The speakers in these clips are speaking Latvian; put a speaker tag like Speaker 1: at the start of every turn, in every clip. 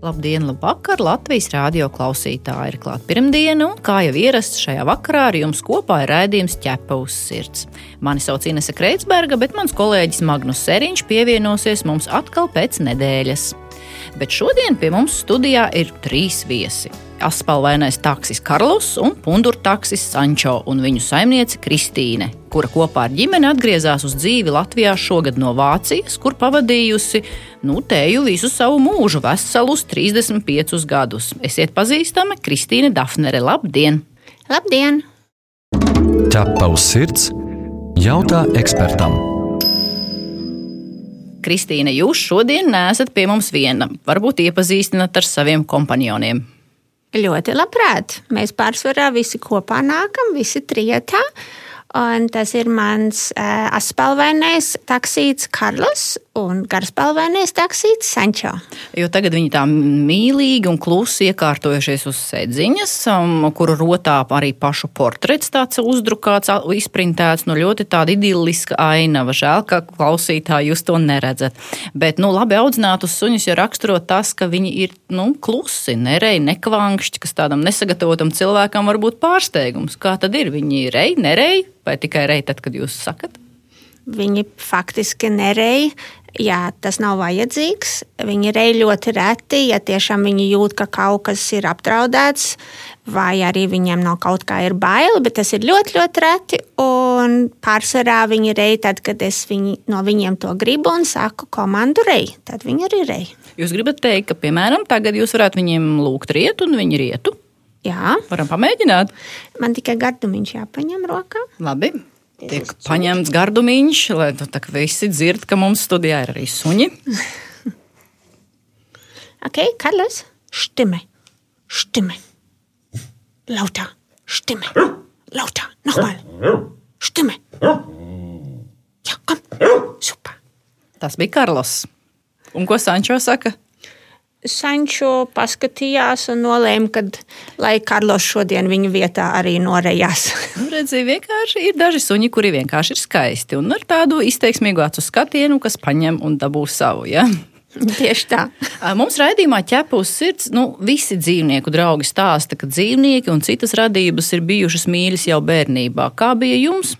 Speaker 1: Labdien, labvakar! Latvijas rādio klausītāji ir klāta pirmdiena, un kā jau ierasts šajā vakarā ar jums kopā ir raidījums ķepa uz sirds. Mani sauc Inese Kreitsberga, bet mans kolēģis Magnus Seriņš pievienosies mums atkal pēc nedēļas. Bet šodien pie mums studijā ir trīs viesi aspalvainais taksis Karlos un punduru taksis Sančo un viņu saimniece Kristīne, kura kopā ar ģimeni atgriezās uz dzīvi Latvijā šogad no Vācijas, kur pavadījusi nu, teju visu savu mūžu, veselus 35 gadus. Esiet pazīstami Kristīne Dafnere. Labdien!
Speaker 2: Labdien!
Speaker 3: Ķepa uz sirds jautā ekspertam.
Speaker 1: Kristīne, jūs šodien neesat pie mums viena. Varbūt iepazīstināt ar saviem kompanioniem.
Speaker 2: Ļoti labprāt. Mēs pārsvarā visi kopā nākam, visi trijotā. Un tas ir mans uh, aspalvainais taksīts Karls un garspalvainais taksīts Sančo.
Speaker 1: Jo tagad viņi tā mīlīgi un klusi iekārtojušies uz sēdziņas, um, kuru rotā arī pašu portrets tāds uzdrukāts, izprintēts. Nu, ļoti tāda idilliska ainava. Žēl, ka klausītāji jūs to neredzat. Bet, nu, labi audzinātus suņus jau raksturo tas, ka viņi ir nu, klusi, nereji, nekvankšķi, kas tādam nesagatavotam cilvēkam var būt pārsteigums. Kā tad ir? Viņi ir reji, nereji vai tikai reji tad, kad jūs sakat?
Speaker 2: Viņi faktiski nereji. Jā, tas nav vajadzīgs. Viņi reizē ļoti reti, ja tiešām viņi jūt, ka kaut kas ir apdraudēts, vai arī viņiem no kaut kā ir bail, bet tas ir ļoti, ļoti reti. Un pārsvarā viņi reizē, tad, kad es viņi, no viņiem to gribu un saku komandu reizē, tad viņi arī reizē.
Speaker 1: Jūs gribat teikt, ka, piemēram, tagad jūs varētu viņiem lūgt rietu, un viņi rietu?
Speaker 2: Jā,
Speaker 1: Varam pamēģināt.
Speaker 2: man tikai gardumiņš jāpaņem rokā.
Speaker 1: Labi. Tiek paņemts gardumiņš, lai tu tā visi dzird, ka mums studijā ir arī suņi.
Speaker 2: Ok, Karls, stimme, stimme. Lauter, stimme, lauter, nochmal. Stimme. Ja, komm, super.
Speaker 1: Tas bija Karlos. Un ko Sančo saka?
Speaker 2: Sančo paskatījās un nolēma, ka, lai Karlos šodien viņa vietā arī norējās.
Speaker 1: Nu, redzi, vienkārši ir daži suņi, kuri vienkārši ir skaisti un ar tādu izteiksmīgu acu skatienu, kas paņem un dabū savu. Ja?
Speaker 2: Tieši tā.
Speaker 1: Mums raidījumā ķepa uz sirds, nu, visi dzīvnieku draugi stāsta, ka dzīvnieki un citas radības ir bijušas mīļas jau bērnībā. Kā bija jums?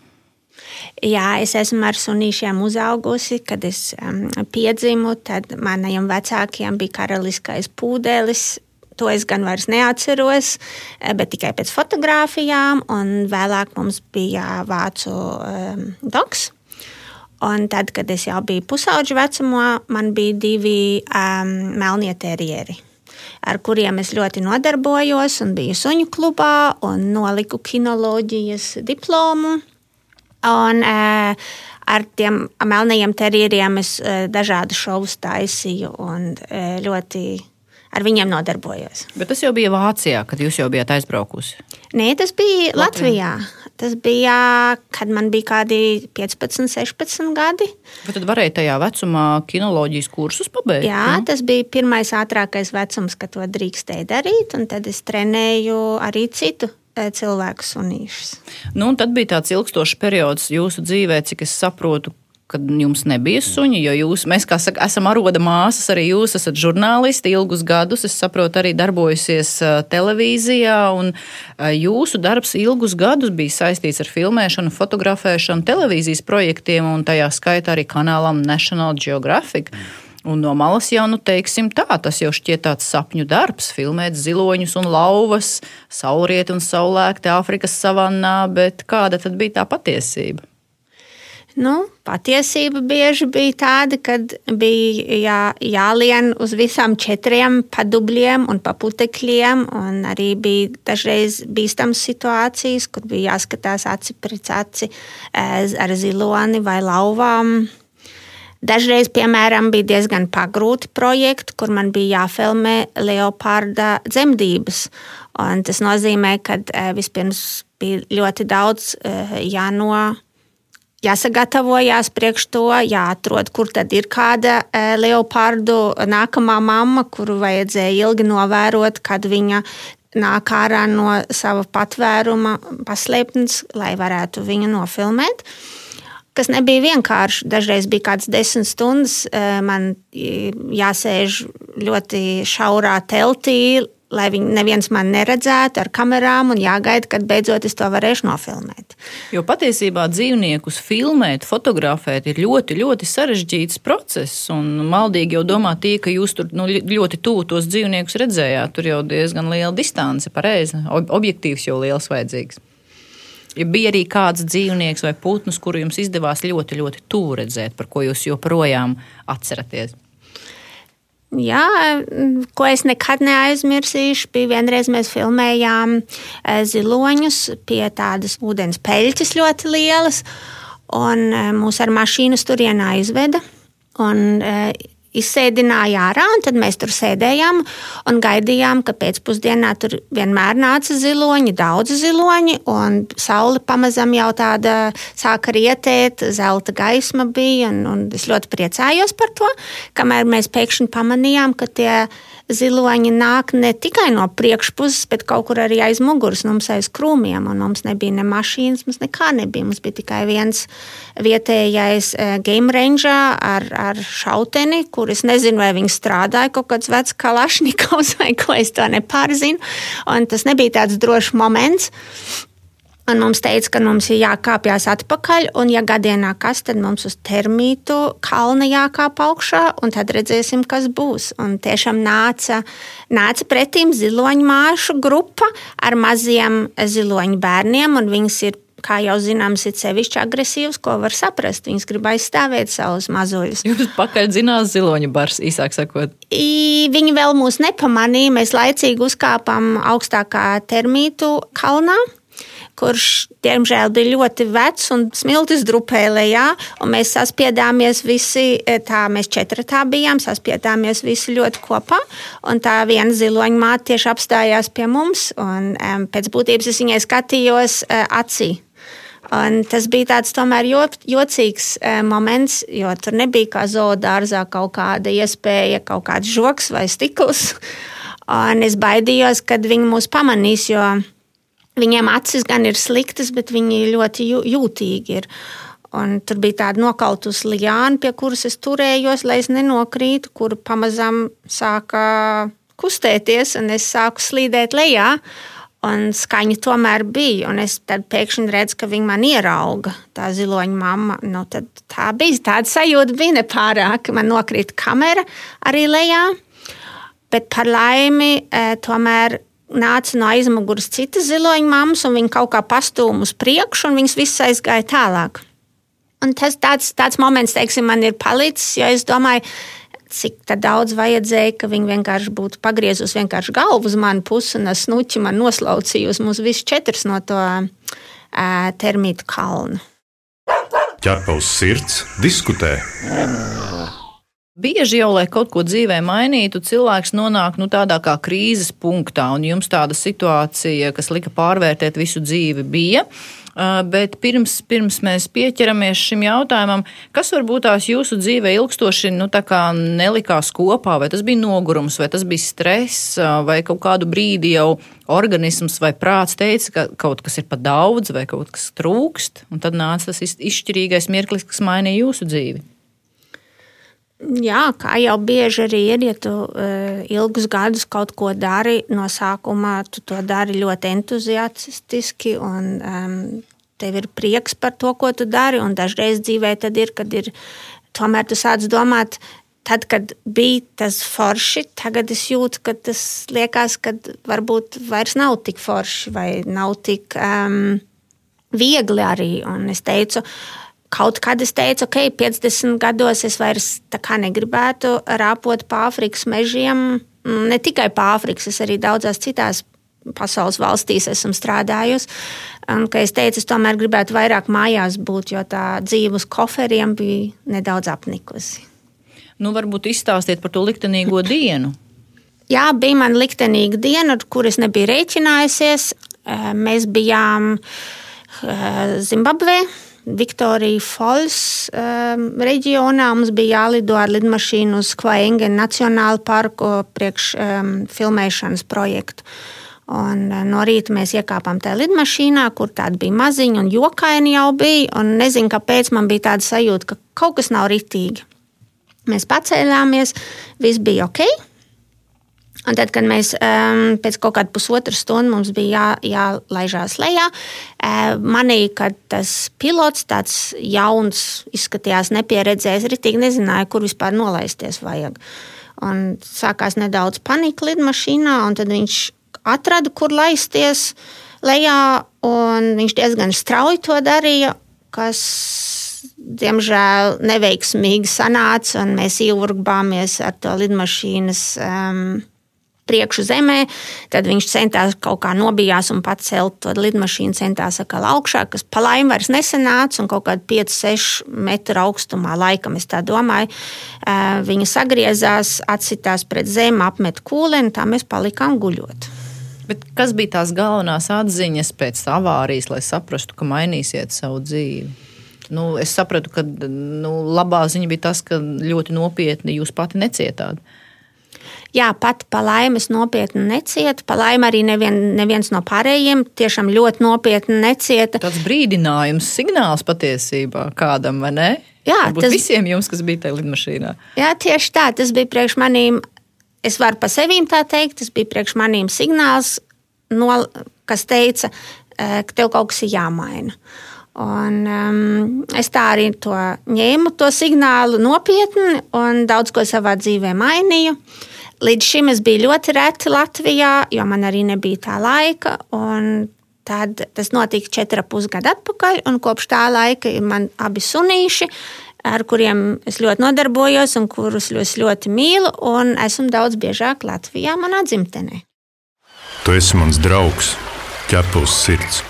Speaker 2: Jā, es esmu ar sunīšiem uzaugusi. Kad es um, piedzimu, tad maniem vecākiem bija karaliskais pūdelis. To es gan vairs neatceros, eh, bet tikai pēc fotografijām. Vēlāk mums bija vācu um, doks. Un tad, kad es jau biju pusauģa vecumā, man bija divi um, melnie terjeri, ar kuriem es ļoti nodarbojos un biju suņu klubā un noliku kinoloģijas diplomu. Un, uh, ar tiem melnajiem terjeriem es uh, dažādu šovus taisīju un uh, ļoti ar viņiem nodarbojos.
Speaker 1: Bet tas jau bija Vācijā, kad jūs jau bijāt aizbraukusi.
Speaker 2: Nē, tas bija Latvijā. Latvijā. Tas bija, kad man bija kādi 15, 16 gadi.
Speaker 1: Vai tad varēja tajā vecumā kinoloģijas kursus pabeigt?
Speaker 2: Jā, jā, tas bija pirmais ātrākais vecums, kad to drīkstēja darīt. Tad es trenēju arī citu cilvēku sunīšus.
Speaker 1: Nu, tad bija tāds ilgstošs periods jūsu dzīvē, cik es saprotu, kad jums nebija suņi, jo jūs, mēs, kā saka, esam aroda māsas, arī jūs esat žurnālisti ilgus gadus, es saprotu, arī darbojusies televīzijā, un jūsu darbs ilgus gadus bija saistīts ar filmēšanu, fotografēšanu, televīzijas projektiem, un tajā skaitā arī kanālam National Geographic. Un no malas jau, nu, teiksim tā, tas jau šķiet tāds sapņu darbs, filmēt ziloņus un lauvas, saulrieti un saulēkti Āfrikas savannā, bet kāda tad bija tā patiesība?
Speaker 2: Nu, patiesība bieži bija tāda, ka bija jā, jālien uz visām četriem padubļiem un paputekļiem. Un arī bija dažreiz bīstamas situācijas, kur bija jāskatās aci pret aci ar ziloni vai lauvām. Dažreiz, piemēram, bija diezgan pagrūti projekti, kur man bija jāfilmē leoparda dzemdības. Un tas nozīmē, ka vispirms bija ļoti daudz jāno jāsagatavojas priekš to, jāatrod, kur tad ir kāda leopardu nākamā mamma, kuru vajadzēja ilgi novērot, kad viņa nāk ārā no sava patvēruma, paslēpnes, lai varētu viņu nofilmēt. Kas nebija vienkārši. Dažreiz bija kāds desmit stundas, man jāsēž ļoti šaurā teltī, lai viņi neviens man neredzētu ar kamerām un jāgaida, kad beidzot es to varēšu nofilmēt.
Speaker 1: Jo patiesībā dzīvniekus filmēt, fotografēt ir ļoti, ļoti sarežģīts process. Un maldīgi jau domā tie, ka jūs tur nu, ļoti tuvu tos dzīvniekus redzējāt. Tur jau diezgan liela distance, pareizi. Objektīvs jau liels vajadzīgs. Ja bija arī kāds dzīvnieks vai putns, kuru jums izdevās ļoti, ļoti tuvu redzēt, par ko jūs joprojām atceraties.
Speaker 2: Jā, ko es nekad neaizmirsīšu, bija vienreiz mēs filmējām eh, ziloņus pie tādas ūdens peļķes ļoti lielas, un eh, mūs ar mašīnu turienā izveda. Un, eh, izsēdināja ārā, un tad mēs tur sēdējām un gaidījām, ka pēcpusdienā tur vienmēr nāca ziloņi, daudz ziloņi, un saule pamazam jau tāda sāka rietēt, zelta gaisma bija, un, un es ļoti priecājos par to, kamēr mēs pēkšņi pamanījām, ka tie ziloņi nāk ne tikai no priekšpuses, bet kaut kur arī aiz muguras, mums aiz krūmiem. Mums nebija ne mašīnas, mums nekā nebija. Mums bija tikai viens vietējais e, game ranger ar, ar šauteni, kur es nezinu, vai viņi strādāja kaut kāds vecs kalašņikovs vai ko es to nepārzinu. Un tas nebija tāds drošs moments. Un mums teica, ka mums ir jākāpjas atpakaļ, un, ja gadienā kas, tad mums uz termītu kalna jākāp augšā, un tad redzēsim, kas būs. Un tiešām nāca, nāca pretīm ziloņu māšu grupa ar maziem ziloņu bērniem, un viņas ir kā jau zināms, ir sevišķi agresīvs, ko var saprast. Viņas grib aizstāvēt savus mazuļus.
Speaker 1: Jūs pakaļ zinās ziloņu bars, īsāk sakot.
Speaker 2: I, viņi vēl mūs nepamanīja. Mēs laicīgi uzkāpām augstākā termītu kalnā kurš, diemžēl, bija ļoti vecs un smiltis drupēja lejā. Mēs saspiedāmies visi, e, tā mēs četratā bijām, saspiedāmies visi ļoti kopā. Un tā viena ziloņa māte tieši apstājās pie mums, un um, pēc būtības es viņai skatījos uh, acī. Un tas bija tāds tomēr jocīgs uh, moments, jo tur nebija kā zoodārzā kaut kāda iespēja, kaut kāds žoks vai stikls. Un es baidījos, kad viņi mūs pamanīs, jo Viņiem acis gan ir sliktas, bet viņi ļoti jūtīgi ir. Un tur bija tāda nokautus liāna, pie kuras es turējos, lai es nenokrītu, kur pamazām sāka kustēties, un es sāku slīdēt lejā. Un skaņa tomēr bija, un es pēkšņi redzu, ka viņa man ierauga, tā ziloņa mamma. Nu, tā bija tāda sajūta, bija nepārāk. Man nokrita kamera arī lejā, bet par laimi, eh, tomēr nāca no aizmugures citas ziloņa mammas, un viņi kaut kā pastūma uz priekšu, un viņas visas aizgāja tālāk. Un tas tāds, tāds moments, teiksim, man ir palicis, jo es domāju, cik daudz vajadzēja, ka viņi vienkārši būtu pagriezusi vienkārši galvu uz manu pusi un snuķi man noslaucījusi mūs visus četrus no to uh, termītu kalnu.
Speaker 4: Ķerpaus sirds diskutē.
Speaker 1: Bieži jau, lai kaut ko dzīvē mainītu, cilvēks nonāk nu, tādā kā krīzes punktā, un jums tāda situācija, kas lika pārvērtēt visu dzīvi, bija. Bet pirms, pirms mēs pieķeramies šim jautājumam, kas varbūt tās jūsu dzīvē ilgstoši nu, nelikās kopā, vai tas bija nogurums, vai tas bija stress, vai kaut kādu brīdi jau organisms vai prāts teica, ka kaut kas ir par daudz, vai kaut kas trūkst, un tad nāca tas izšķirīgais mirklis, kas mainīja jūsu dzīvi.
Speaker 2: Jā, kā jau bieži arī ir, ja tu uh, ilgus gadus kaut ko dari, no sākuma tu to dari ļoti entuziastiski un um, tev ir prieks par to, ko tu dari. Dažreiz dzīvē tad ir, kad ir, tomēr tu sāc domāt, tad, kad bija tas forši, tagad es jūtu, ka tas liekas, ka varbūt vairs nav tik forši vai nav tik um, viegli arī. Un es teicu, uh, Kaut kad es teicu, ok, 50 gados es vairs negribētu rāpot pa Āfrikas mežiem. Mm, ne tikai pa Āfrikas, es arī daudzās citās pasaules valstīs esmu strādājusi. Un, es teicu, es tomēr gribētu vairāk mājās būt, jo tā dzīve uz koferiem bija nedaudz apnikusi.
Speaker 1: Nu, varbūt izstāstiet par to liktenīgo dienu.
Speaker 2: Jā, bija man liktenīga diena, ar kuru es nebiju rēķinājusies. Mēs bijām Zimbabvē Viktorija Falls um, reģionā. Mums bija jālido ar lidmašīnu uz Kvaengen Nacionālu parku priekš um, filmēšanas projektu. Un no rīta mēs iekāpām tajā lidmašīnā, kur tāda bija maziņa un jokaini jau bija. Nezinu, kāpēc man bija tāda sajūta, ka kaut kas nav ritīgi. Mēs pacēlāmies, viss bija ok. Un tad, kad mēs um, pēc kaut kāda pusotra stunda mums bija jā, jālaižās lejā, uh, manīja, ka tas pilots, tāds jauns, izskatījās nepieredzējis, ritīgi nezināja, kur vispār nolaisties vajag. Un sākās nedaudz panika lidmašīnā, un tad viņš atrada, kur laisties lejā, un viņš diezgan strauji to darīja, kas diemžēl neveiksmīgi sanāca, un mēs ieurbāmies ar to lidmašīnas um, priekšu zemē. Tad viņš centās kaut kā nobijās un pacelt to lidmašīnu, centās atkal augšā, kas pa laimi vairs nesanāca, un kaut kādā 5-6 metru augstumā, laikam es tā domāju, viņa sagriezās, atsitās pret zemi, apmet kūleni, tā mēs palikām guļot.
Speaker 1: Bet kas bija tās galvenās atziņas pēc avārijas, lai saprastu, ka mainīsiet savu dzīvi? Nu, es sapratu, ka nu, labā ziņa bija tas, ka ļoti nopietni jūs pati necietāt.
Speaker 2: Jā, pat pa laimi es nopietni necietu. Pa laimi arī nevien, neviens no pārējiem tiešām ļoti nopietni necieta.
Speaker 1: Tas brīdinājums, signāls patiesībā kādam, vai ne?
Speaker 2: Jā,
Speaker 1: Varbūt tas visiem jums, kas bija tajā lidmašīnā.
Speaker 2: Jā, tieši tā. Tas bija priekš manīm. Es varu pa sevīm tā teikt, tas bija priekš manīm signāls, no, kas teica, eh, ka tev kaut kas ir jāmaina. Un, um, es tā arī to ņēmu, to signālu nopietni un daudz ko savā dzīvē mainīju. Līdz šim es biju ļoti reti Latvijā, jo man arī nebija tā laika. Tad tas notika četri pusgadi atpakaļ, un kopš tā laika ir man abi sunīši, ar kuriem es ļoti nodarbojos un kurus es ļoti mīlu. Esmu daudz biežāk Latvijā, manā dzimtenē.
Speaker 4: Tu esi mans draugs, ķepus sirds.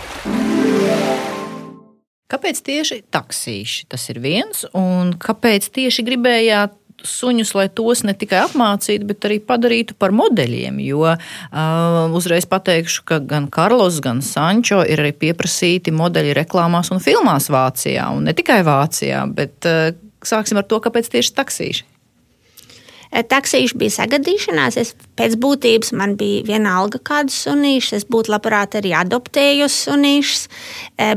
Speaker 1: Kāpēc tieši taksīši? Tas ir viens, un kāpēc tieši gribējāt suņus, lai tos ne tikai apmācītu, bet arī padarītu par modeļiem. Jo uh, uzreiz pateikšu, ka gan Karlos, gan Sančo ir arī pieprasīti modeļi reklāmās un filmās Vācijā, un ne tikai Vācijā, bet uh, sāksim ar to, kāpēc tieši taksīši.
Speaker 2: Taksīši bija sagadīšanās. Es pēc būtības man bija viena alga, kādu sunīšu. Es būtu labprāt arī adoptējusi sunīšus,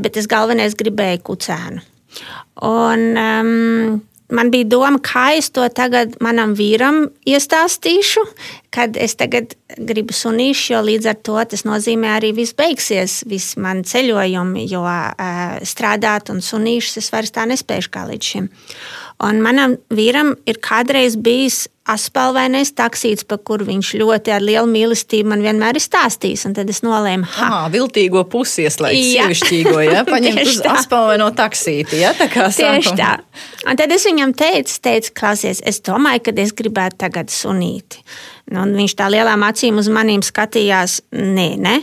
Speaker 2: bet es galvenais gribēju kucēnu. Un, um, man bija doma, kā es to tagad manam vīram iestāstīšu, kad es tagad gribu sunīšu, jo līdz ar to tas nozīmē arī viss beigsies, viss man ceļojumi, jo uh, strādāt un sunīšus es vairs tā nespēju kā līdz šim. Un manam vīram ir kādreiz bijis aspalvainais taksīts, par kuru viņš ļoti ar lielu mīlestību man vienmēr ir stāstījis. Tad es nolēmu,
Speaker 1: tā ir viltīgo pusi, ieslēgt sievišķīgo, ja paņemt uz aspalvaino taksīti. Ja, tā kā
Speaker 2: Tieši sākum. tā. Un tad es viņam teicu, teicu, klausies, es domāju, ka es gribētu tagad sunīti. Nu, viņš tā lielām acīm uz manīm skatījās, nē, ne.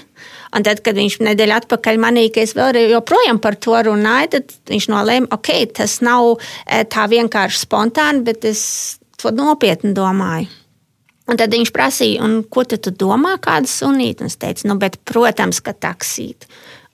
Speaker 2: Un tad, kad viņš nedēļu atpakaļ manīja, ka es vēl joprojām par to runāju, tad viņš nolēma, ok, tas nav eh, tā vienkārši spontāni, bet es to nopietni domāju. Un tad viņš prasīja, ko tu domā, kāda sunīta? Es teicu, nu, bet, protams, ka taksīt.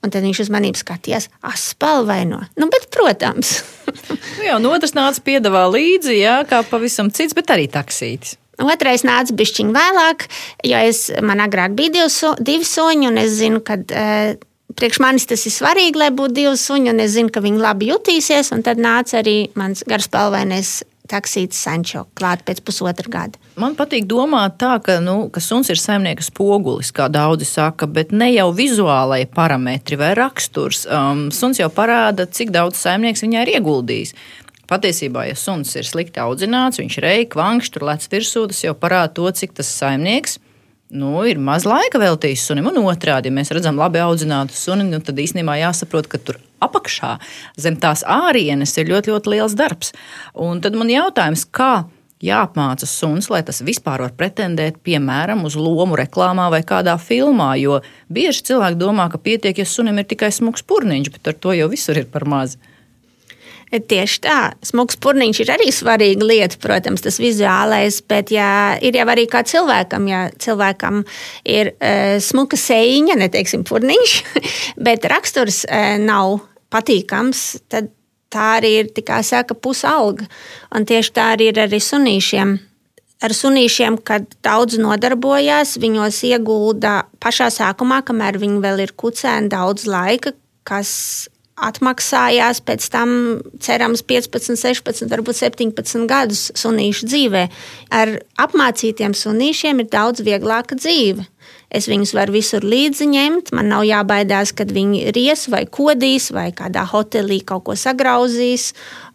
Speaker 2: Un tad viņš uz maniem skatījās, aspalvaino. Nu, bet, protams.
Speaker 1: nu jā, un otrs nāca piedāvā līdzi, jā, kā pavisam cits, bet arī taksītis.
Speaker 2: Otrais nāca bišķiņ vēlāk, jo es, man agrāk bija divi, su, divi suņi, un es zinu, ka e, priekš manis tas ir svarīgi, lai būtu divi suņi, un es zinu, ka viņi labi jutīsies. Tad nāca arī mans garspalvainais taksīts Sančo klāt pēc pusotra gada.
Speaker 1: Man patīk domāt tā, ka, nu, ka suns ir saimnieka spogulis, kā daudzi saka, bet ne jau vizuālai parametri vai raksturs. Um, suns jau parāda, cik daudz saimnieks viņā ir ieguldījis. Patiesībā, ja suns ir slikti audzināts, viņš reik, vankšķi, tur lec virsū, tas jau parāda to, cik tas saimnieks nu, ir maz laika veltījis sunim. Un otrādi, ja mēs redzam labi audzinātu suni, nu, tad īstenībā jāsaprot, ka tur apakšā zem tās ārienes ir ļoti, ļoti liels darbs. Un tad man jautājums, kā jāapmāca suns, lai tas vispār var pretendēt, piemēram, uz lomu reklāmā vai kādā filmā. Jo bieži cilvēki domā, ka pietiek, ja sunim ir tikai smags purniņš, bet ar to jau visur ir par mazu.
Speaker 2: Tieši tā, smags purniņš ir arī svarīga lieta, protams, tas vizuālais, bet jā, ir jau arī kā cilvēkam, ja cilvēkam ir uh, smuka sēņa, neteiksim, purniņš, bet raksturs uh, nav patīkams, tad tā arī ir, kā saka, pusalga. Un tieši tā arī ir arī sunīšiem. Ar sunīšiem, kad daudz nodarbojās, viņos iegulda pašā sākumā, kamēr viņi vēl ir kucēni, daudz laika, kas atmaksājās pēc tam, cerams, 15, 16, varbūt 17 gadus sunīšu dzīvē. Ar apmācītiem sunīšiem ir daudz vieglāka dzīve. Es viņus varu visur līdzi ņemt, man nav jābaidās, kad viņi ries vai kodīs vai kādā hotelī kaut ko sagrauzīs.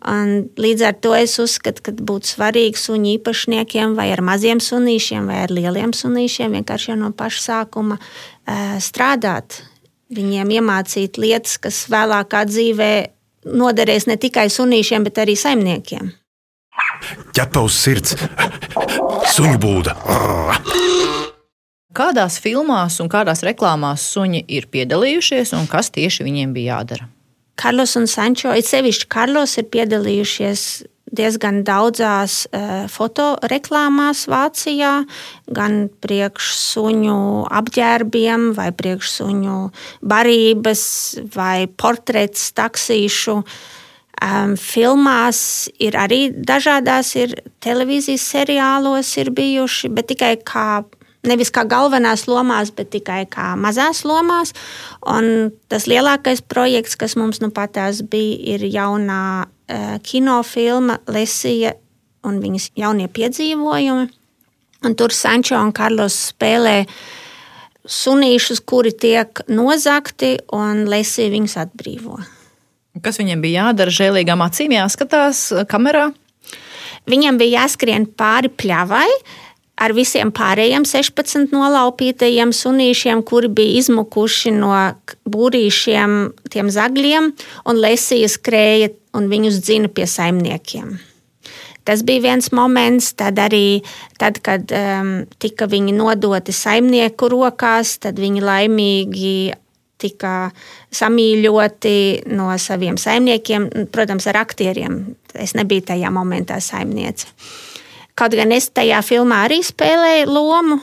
Speaker 2: Un līdz ar to es uzskatu, ka būtu svarīgi suņu īpašniekiem vai ar maziem sunīšiem vai ar lieliem sunīšiem vienkārši jau no paša sākuma strādāt viņiem iemācīt lietas, kas vēlākā dzīvē noderēs ne tikai sunīšiem, bet arī saimniekiem.
Speaker 4: Ķepa uz sirds, suņu būda.
Speaker 1: Kādās filmās un kādās reklāmās suņi ir piedalījušies un kas tieši viņiem bija jādara?
Speaker 2: Karlos un Sančo, it sevišķi Karlos, ir piedalījušies diezgan daudzās uh, fotoreklāmās Vācijā, gan priekšsuņu apģērbiem, vai priekšsuņu barības, vai portrets taksīšu. Um, filmās ir arī dažādās, ir televīzijas seriālos ir bijuši, bet tikai kā nevis kā galvenās lomās, bet tikai kā mazās lomās. Un tas lielākais projekts, kas mums nu patās bija, ir jaunā uh, kinofilma Lesija un viņas jaunie piedzīvojumi. Un tur Sančo un Karlos spēlē sunīšus, kuri tiek nozagti, un Lesija viņus atbrīvo.
Speaker 1: Kas viņiem bija jādara? Žēlīgām acīm jāskatās kamerā.
Speaker 2: Viņam bija jāskrien pāri pļavai, ar visiem pārējiem 16 nolaupītajiem sunīšiem, kuri bija izmukuši no būrīšiem, tiem zagļiem, un lesīja skrēja un viņus dzina pie saimniekiem. Tas bija viens moments, tad arī, tad, kad um, tika viņi nodoti saimnieku rokās, tad viņi laimīgi tika samīļoti no saviem saimniekiem, protams, ar aktieriem. Es nebiju tajā momentā saimniece. Kaut gan es tajā filmā arī spēlēju lomu,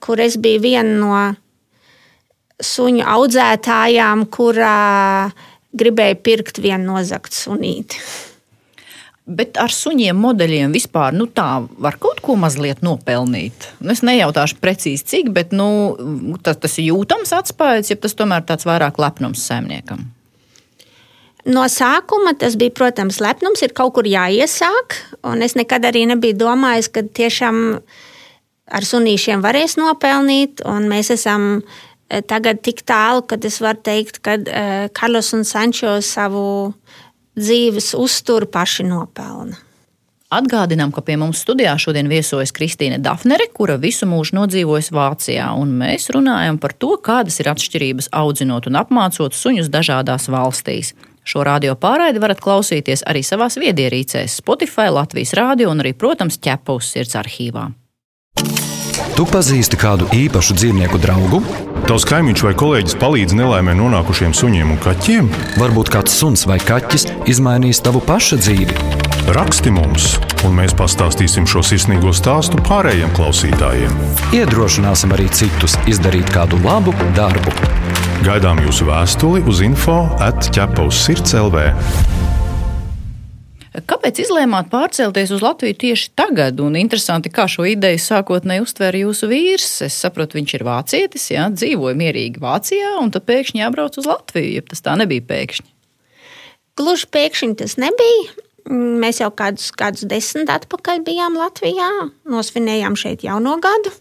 Speaker 2: kur es biju viena no suņu audzētājām, kurā gribēja pirkt vienu nozagtu sunīti.
Speaker 1: Bet ar suņiem modeļiem vispār nu, tā var kaut ko mazliet nopelnīt. Nu, es nejautāšu precīzi, cik, bet nu, tas, tas ir jūtams atspējs, ja tas tomēr tāds vairāk lepnums saimniekam.
Speaker 2: No sākuma tas bija, protams, lepnums, ir kaut kur jāiesāk. Es nekad arī nebiju domājis, ka tiešām ar sunīšiem varēs nopelnīt. Mēs esam eh, tagad tik tālu, ka es varu teikt, ka eh, Karlos un Sančo savu dzīves uzturu paši nopelna.
Speaker 1: Atgādinām, ka pie mums studijā šodien viesojas Kristīne Dafnere, kura visu mūžu nodzīvojas Vācijā, un mēs runājam par to, kādas ir atšķirības audzinot un apmācot suņus dažādās valstīs. Šo radio pārraidi varat klausīties arī savās viedierīcēs, Spotify, Latvijas Rādio un arī, protams, ķepa uz sirds arhīvā.
Speaker 3: Tu pazīsti kādu īpašu dzīvnieku draugu?
Speaker 4: Tavs kaimiņš vai kolēģis palīdz nelaimē nonākušiem suņiem un kaķiem?
Speaker 3: Varbūt kāds suns vai kaķis izmainīs tavu pašu dzīvi.
Speaker 4: Raksti mums, un mēs pastāstīsim šo sirsnīgo stāstu pārējiem klausītājiem.
Speaker 3: Iedrošināsim arī citus izdarīt kādu labu darbu.
Speaker 4: Gaidām jūsu vēstuli uz info atķepa uz sirds LV.
Speaker 1: Kāpēc izlēmāt pārcelties uz Latviju tieši tagad? Un interesanti, kā šo ideju sākotnēji uztvēra jūsu vīrs. Es saprotu, viņš ir vācietis, jā, dzīvoja mierīgi Vācijā, un tad pēkšņi jābrauc uz Latviju. Ja tas tā nebija pēkšņi.
Speaker 2: Gluži pēkšņi tas nebija. Mēs jau kādus, kādus desmit atpakaļ bijām Latvijā, nosvinējām šeit jauno gadu.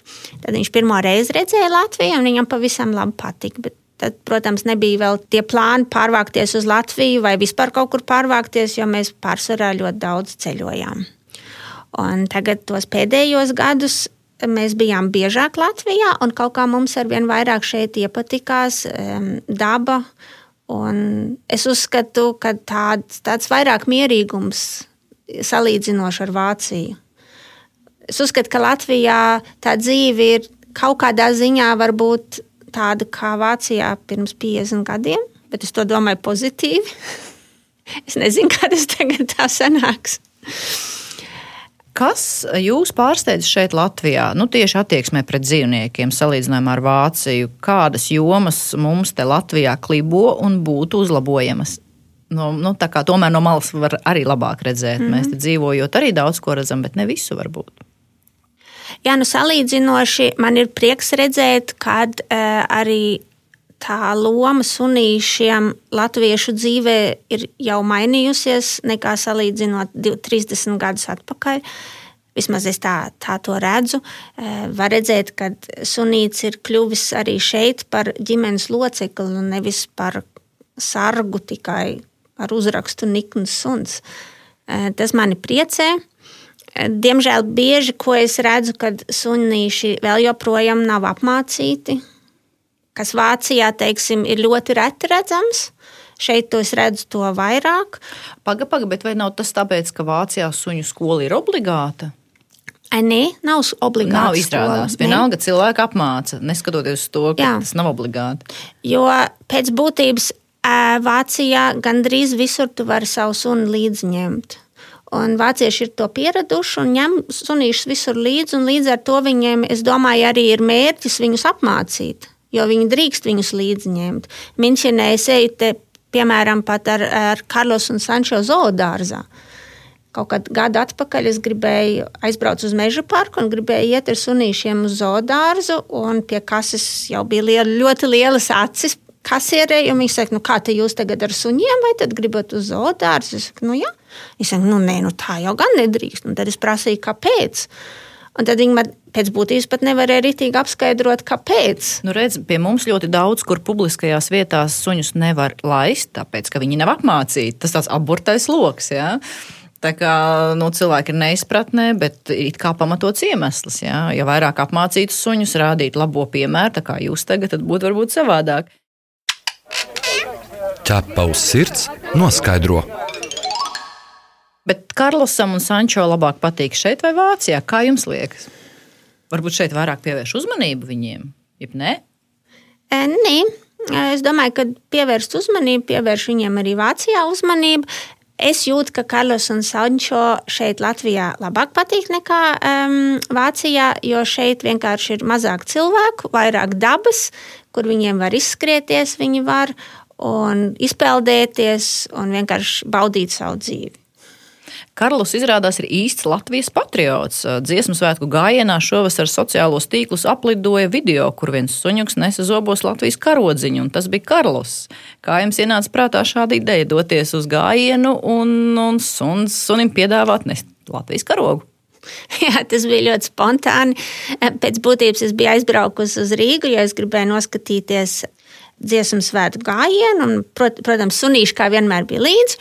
Speaker 2: Tad viņš pirmo reizi redzēja Latviju, un viņam pavisam labi patika. Bet Tad, protams, nebija vēl tie plāni pārvākties uz Latviju vai vispār kaut kur pārvākties, jo mēs pārsvarā ļoti daudz ceļojām. Un tagad, tos pēdējos gadus, mēs bijām biežāk Latvijā, un kaut kā mums ar vien vairāk šeit iepatikās um, daba. Es uzskatu, ka tāds, tāds vairāk mierīgums salīdzinoši ar Vāciju. Es uzskatu, ka Latvijā tā dzīve ir kaut kādā ziņā varbūt tāda kā Vācijā pirms 50 gadiem, bet es to domāju pozitīvi. es nezinu, kā tas tagad tā sanāks.
Speaker 1: Kas jūs pārsteidz šeit, Latvijā? Nu, tieši attieksmē pret dzīvniekiem, salīdzinājumā ar Vāciju. Kādas jomas mums te Latvijā klibo un būtu uzlabojamas? no, nu, tā kā tomēr no malas var arī labāk redzēt. Mm -hmm. Mēs te dzīvojot, arī daudz ko redzam, bet ne visu varbūt.
Speaker 2: Jā, nu salīdzinoši man ir prieks redzēt, kad uh, arī tā loma sunīšiem latviešu dzīvē ir jau mainījusies nekā salīdzinot 30 gadus atpakaļ. Vismaz es tā, tā to redzu. Uh, var redzēt, ka sunīts ir kļuvis arī šeit par ģimenes locekli nevis par sargu tikai ar uzrakstu Nikns suns. Eh, tas mani priecē. Diemžēl bieži, ko es redzu, kad sunīši vēl joprojām nav apmācīti, kas Vācijā, teiksim, ir ļoti reti redzams. Šeit es redzu to vairāk.
Speaker 1: Pagaidi, paga, bet vai nav tas tāpēc, ka Vācijā suņu skola ir obligāta?
Speaker 2: Nē, nav obligāti.
Speaker 1: Nav izrādās. Vienalga cilvēki apmāca, neskatoties uz to, ka Jā. tas nav obligāti.
Speaker 2: Jo pēc būtības Vācijā gandrīz visur tu vari savu sunu līdzi ņemt. Un vācieši ir to pieraduši un ņem sunīšus visur līdzi. Līdz ar to viņiem, es domāju, arī ir mērķis viņus apmācīt, jo viņi drīkst viņus līdzi ņemt. Minčenē es eju te, piemēram, pat ar, ar Karlos un Sančo zoodārzā. Kaut kad gadu atpakaļ es gribēju aizbraukt uz meža parku un gribēju iet ar sunīšiem uz zoodārzu. Pie kases jau bija liela, ļoti lielas acis kasierei, un viņi saka, nu, kā te jūs tagad ar suņiem, vai tad gribat uz zoodārzu? Es saku, nu, jā. Viņi saka, nu, nē, nu, tā jau gan nedrīkst. Un tad es prasīju, kāpēc. Un tad viņi man pēc būtības pat nevarēja rītīgi apskaidrot, kāpēc.
Speaker 1: Nu, redz, pie mums ļoti daudz, kur publiskajās vietās suņus nevar laist, tāpēc, ka viņi nav apmācīti. Tas tāds aburtais lokus. Ja? Tā kā nu, cilvēki ir neizpratnē, bet ir kā pamatots iemesls. Ja, ja vairāk apmācītu suņus, rādīt labo piemēru, kā jūs tagad, tad būtu varbūt savādāk
Speaker 3: ķepa uz sirds noskaidro.
Speaker 1: Bet Karlosam un Sančo labāk patīk šeit vai Vācijā? Kā jums liekas? Varbūt šeit vairāk pievērš uzmanību viņiem, jeb ne?
Speaker 2: E, nē, es domāju, ka pievērst uzmanību, pievērš viņiem arī Vācijā uzmanību. Es jūtu, ka Karlos un Sančo šeit Latvijā labāk patīk nekā um, Vācijā, jo šeit vienkārši ir mazāk cilvēku, vairāk dabas, kur viņiem var izskrieties, viņi var, un izpeldēties un vienkārši baudīt savu dzīvi.
Speaker 1: Karls izrādās ir īsts Latvijas patriots. Dziesmu svētku gājienā šovasar sociālos tīklus aplidoja video, kur viens suņuks nesa zobos Latvijas karodziņu, un tas bija Karls. Kā jums ienāca prātā šāda ideja doties uz gājienu un, un suns, sunim piedāvāt nest Latvijas karogu?
Speaker 2: Jā, tas bija ļoti spontāni. Pēc būtības es biju aizbraukusi uz Rīgu, jo es gribēju noskatīties dziesmu svētku gājienu, un, prot, protams, sunīši kā vienmēr bija līdzi.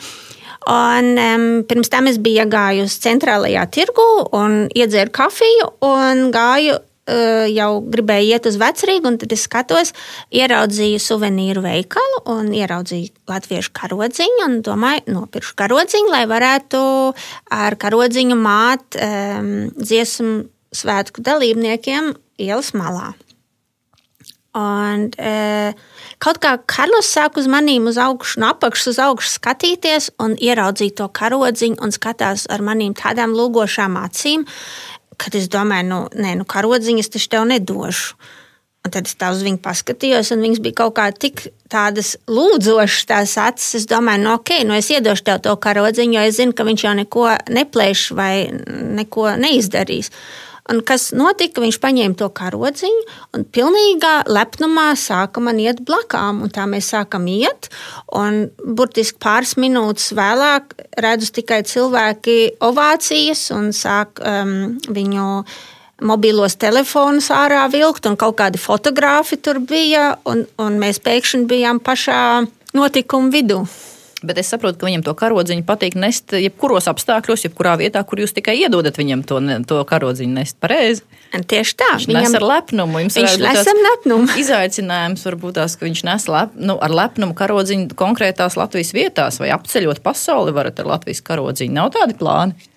Speaker 2: Un, um, pirms tam es biju iegājusi centrālajā tirgu un iedzēru kafiju un gāju. Uh, jau gribēju iet uz vecrīgu, un tad es skatos, ieraudzīju suvenīru veikalu un ieraudzīju latviešu karodziņu. Un domāju, nopirkšu karodziņu, lai varētu ar karodziņu māt um, dziesmu svētku dalībniekiem ielas malā. Un, uh, Kaut kā Karls sāk uz maniem uz augšu, no apakšas uz augšu skatīties un ieraudzīt to karodziņu un skatās ar maniem tādām lūgošām acīm, kad es domāju, nu, nē, nu, karodziņas taču tev nedošu. Un tad es tā uz viņu paskatījos, un viņas bija kaut kā tik tādas lūdzošas, tās acis. Es domāju, nu, ok, nu es iedošu tev to karodziņu, jo es zinu, ka viņš jau neko neplēš vai neko neizdarīs. Un kas notika? Viņš paņēma to karodziņu un pilnīgā lepnumā sāka man iet blakām. Un tā mēs sākam iet, un burtiski pāris minūtes vēlāk redzu tikai cilvēki ovācijas un sāk um, viņu mobilos telefonus ārā vilkt, un kaut kādi fotografi tur bija, un, un mēs pēkšņi bijām pašā notikuma vidū.
Speaker 1: Bet es saprotu, ka viņam to karodziņu patīk nest jebkuros apstākļos, jebkurā vietā, kur jūs tikai iedodat viņam to, to karodziņu nest pareizi.
Speaker 2: Tieši tā.
Speaker 1: Viņš viņam nes ar lepnumu. Jums
Speaker 2: viņš nes ar lepnumu.
Speaker 1: Izaicinājums varbūt tās, ka viņš nes lep, nu, ar lepnumu karodziņu konkrētās Latvijas vietās vai apceļot pasauli varat ar Latvijas karodziņu. Nav tādi plāni.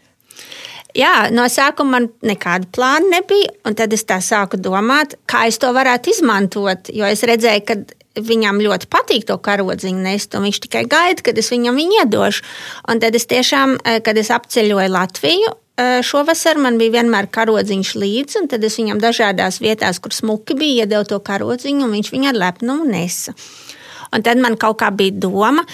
Speaker 2: Jā, no sākuma man nekāda plāna nebija, un tad es tā sāku domāt, kā es to varētu izmantot. Jo es redzēju, ka viņam ļoti patīk to karodziņu nest, un viņš tikai gaida, kad es viņam viņu iedošu. Un tad es tiešām, eh, kad es apceļoju Latviju, eh, šovasar man bija vienmēr karodziņš līdzi, un tad es viņam dažādās vietās, kur smuki bija, iedevu to karodziņu, un viņš viņu ar lepnumu nesa. Un tad man kaut kā bija doma,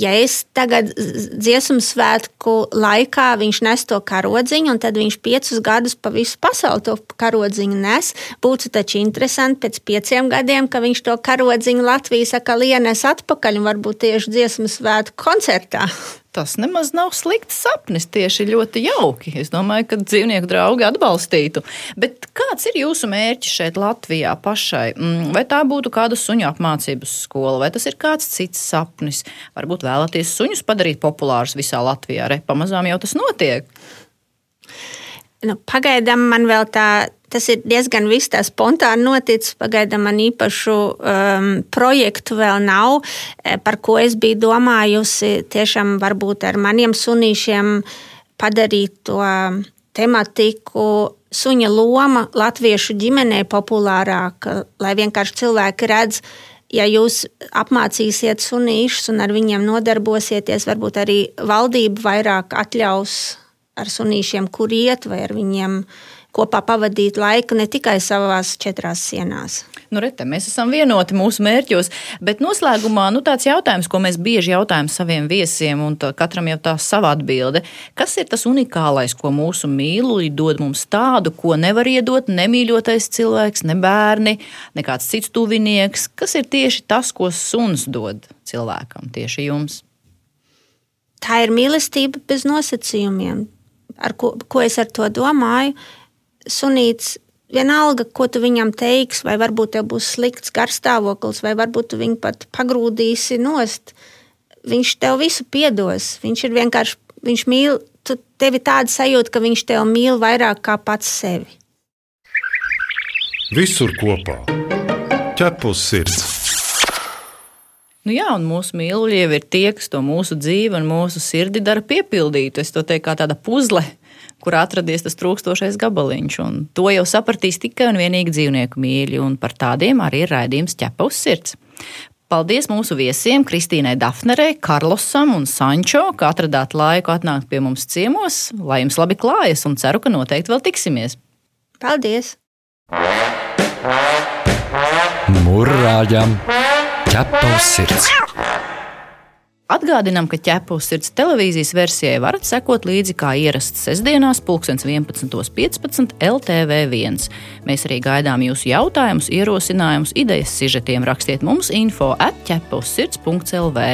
Speaker 2: ja es tagad dziesmu svētku laikā viņš nes to karodziņu, un tad viņš piecus gadus pa visu pasauli to karodziņu nes, būtu taču interesanti pēc pieciem gadiem, ka viņš to karodziņu Latvijas atkal ienes atpakaļ un varbūt tieši dziesmu svētku koncertā.
Speaker 1: Tas nemaz nav slikts sapnis, tieši ļoti jauki. Es domāju, ka dzīvnieku draugi atbalstītu. Bet kāds ir jūsu mērķis šeit Latvijā pašai? Mm, vai tā būtu kāda suņu apmācības skola, vai tas ir kāds cits sapnis? Varbūt vēlaties suņus padarīt populārus visā Latvijā, re pamazām jau tas notiek.
Speaker 2: Nu, pagaidām man vēl tā tas ir diezgan viss tā spontāni noticis. Pagaidām man īpašu um, projektu vēl nav, eh, par ko es biju domājusi. Tiešām varbūt ar maniem sunīšiem padarīt to tematiku. Suņa loma latviešu ģimenē populārāka, lai vienkārši cilvēki redz, ja jūs apmācīsiet sunīšus un ar viņiem nodarbosieties, varbūt arī valdība vairāk atļaus ar sunīšiem, kur iet, vai ar viņiem kopā pavadīt laiku ne tikai savās četrās sienās.
Speaker 1: Nu, rete, mēs esam vienoti mūsu mērķos, bet noslēgumā nu, tāds jautājums, ko mēs bieži jautājam saviem viesiem, un katram jau tā sava atbilde. Kas ir tas unikālais, ko mūsu mīluļi dod mums tādu, ko nevar iedot nemīļotais cilvēks, ne bērni, ne kāds cits tuvinieks? Kas ir tieši tas, ko suns dod cilvēkam, tieši jums?
Speaker 2: Tā ir mīlestība bez nosacījumiem. Ar ko, ko es ar to domāju? Sunīts vienalga, ko tu viņam teiksi, vai varbūt tev būs slikts garstāvoklis, vai varbūt tu viņu pat pagrūdīsi nost. Viņš tev visu piedos. Viņš ir vienkārši, viņš mīl, tu tevi tāda sajūta, ka viņš tev mīl vairāk kā pats sevi.
Speaker 4: Visur kopā - ķepus sirds.
Speaker 1: Nu jā, un mūsu mīluļi jau ir tie, kas to mūsu dzīvi un mūsu sirdi dara piepildītu. Es to teiktu kā tāda puzle, kur atradies tas trūkstošais gabaliņš. Un to jau sapratīs tikai un vienīgi dzīvnieku mīļi, un par tādiem arī ir raidījums ķepa uz sirds. Paldies mūsu viesiem Kristīnai Dafnerei, Karlosam un Sančo, ka atradāt laiku atnākt pie mums ciemos. Lai jums labi klājas un ceru, ka noteikti vēl tiksimies.
Speaker 2: Paldies!
Speaker 3: Mūrāģam! ķepa uz sirds!
Speaker 1: Atgādinām, ka ķepus sirds televīzijas versijai varat sekot līdzi kā ierasts sestdienās, 11.15. LTV1. Mēs arī gaidām jūsu jautājumus, ierosinājumus, idejas, sižetiem. Rakstiet mums info atķepusirds.lv.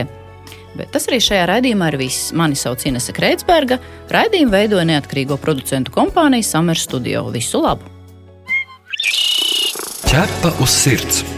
Speaker 1: Bet tas arī šajā raidījumā ir viss. Mani sauc Inese Kreitsberga. Raidījumu veidoja neatkarīgo producentu kompānija Summer Studio. Visu labu!
Speaker 3: Ķepa uz sirds!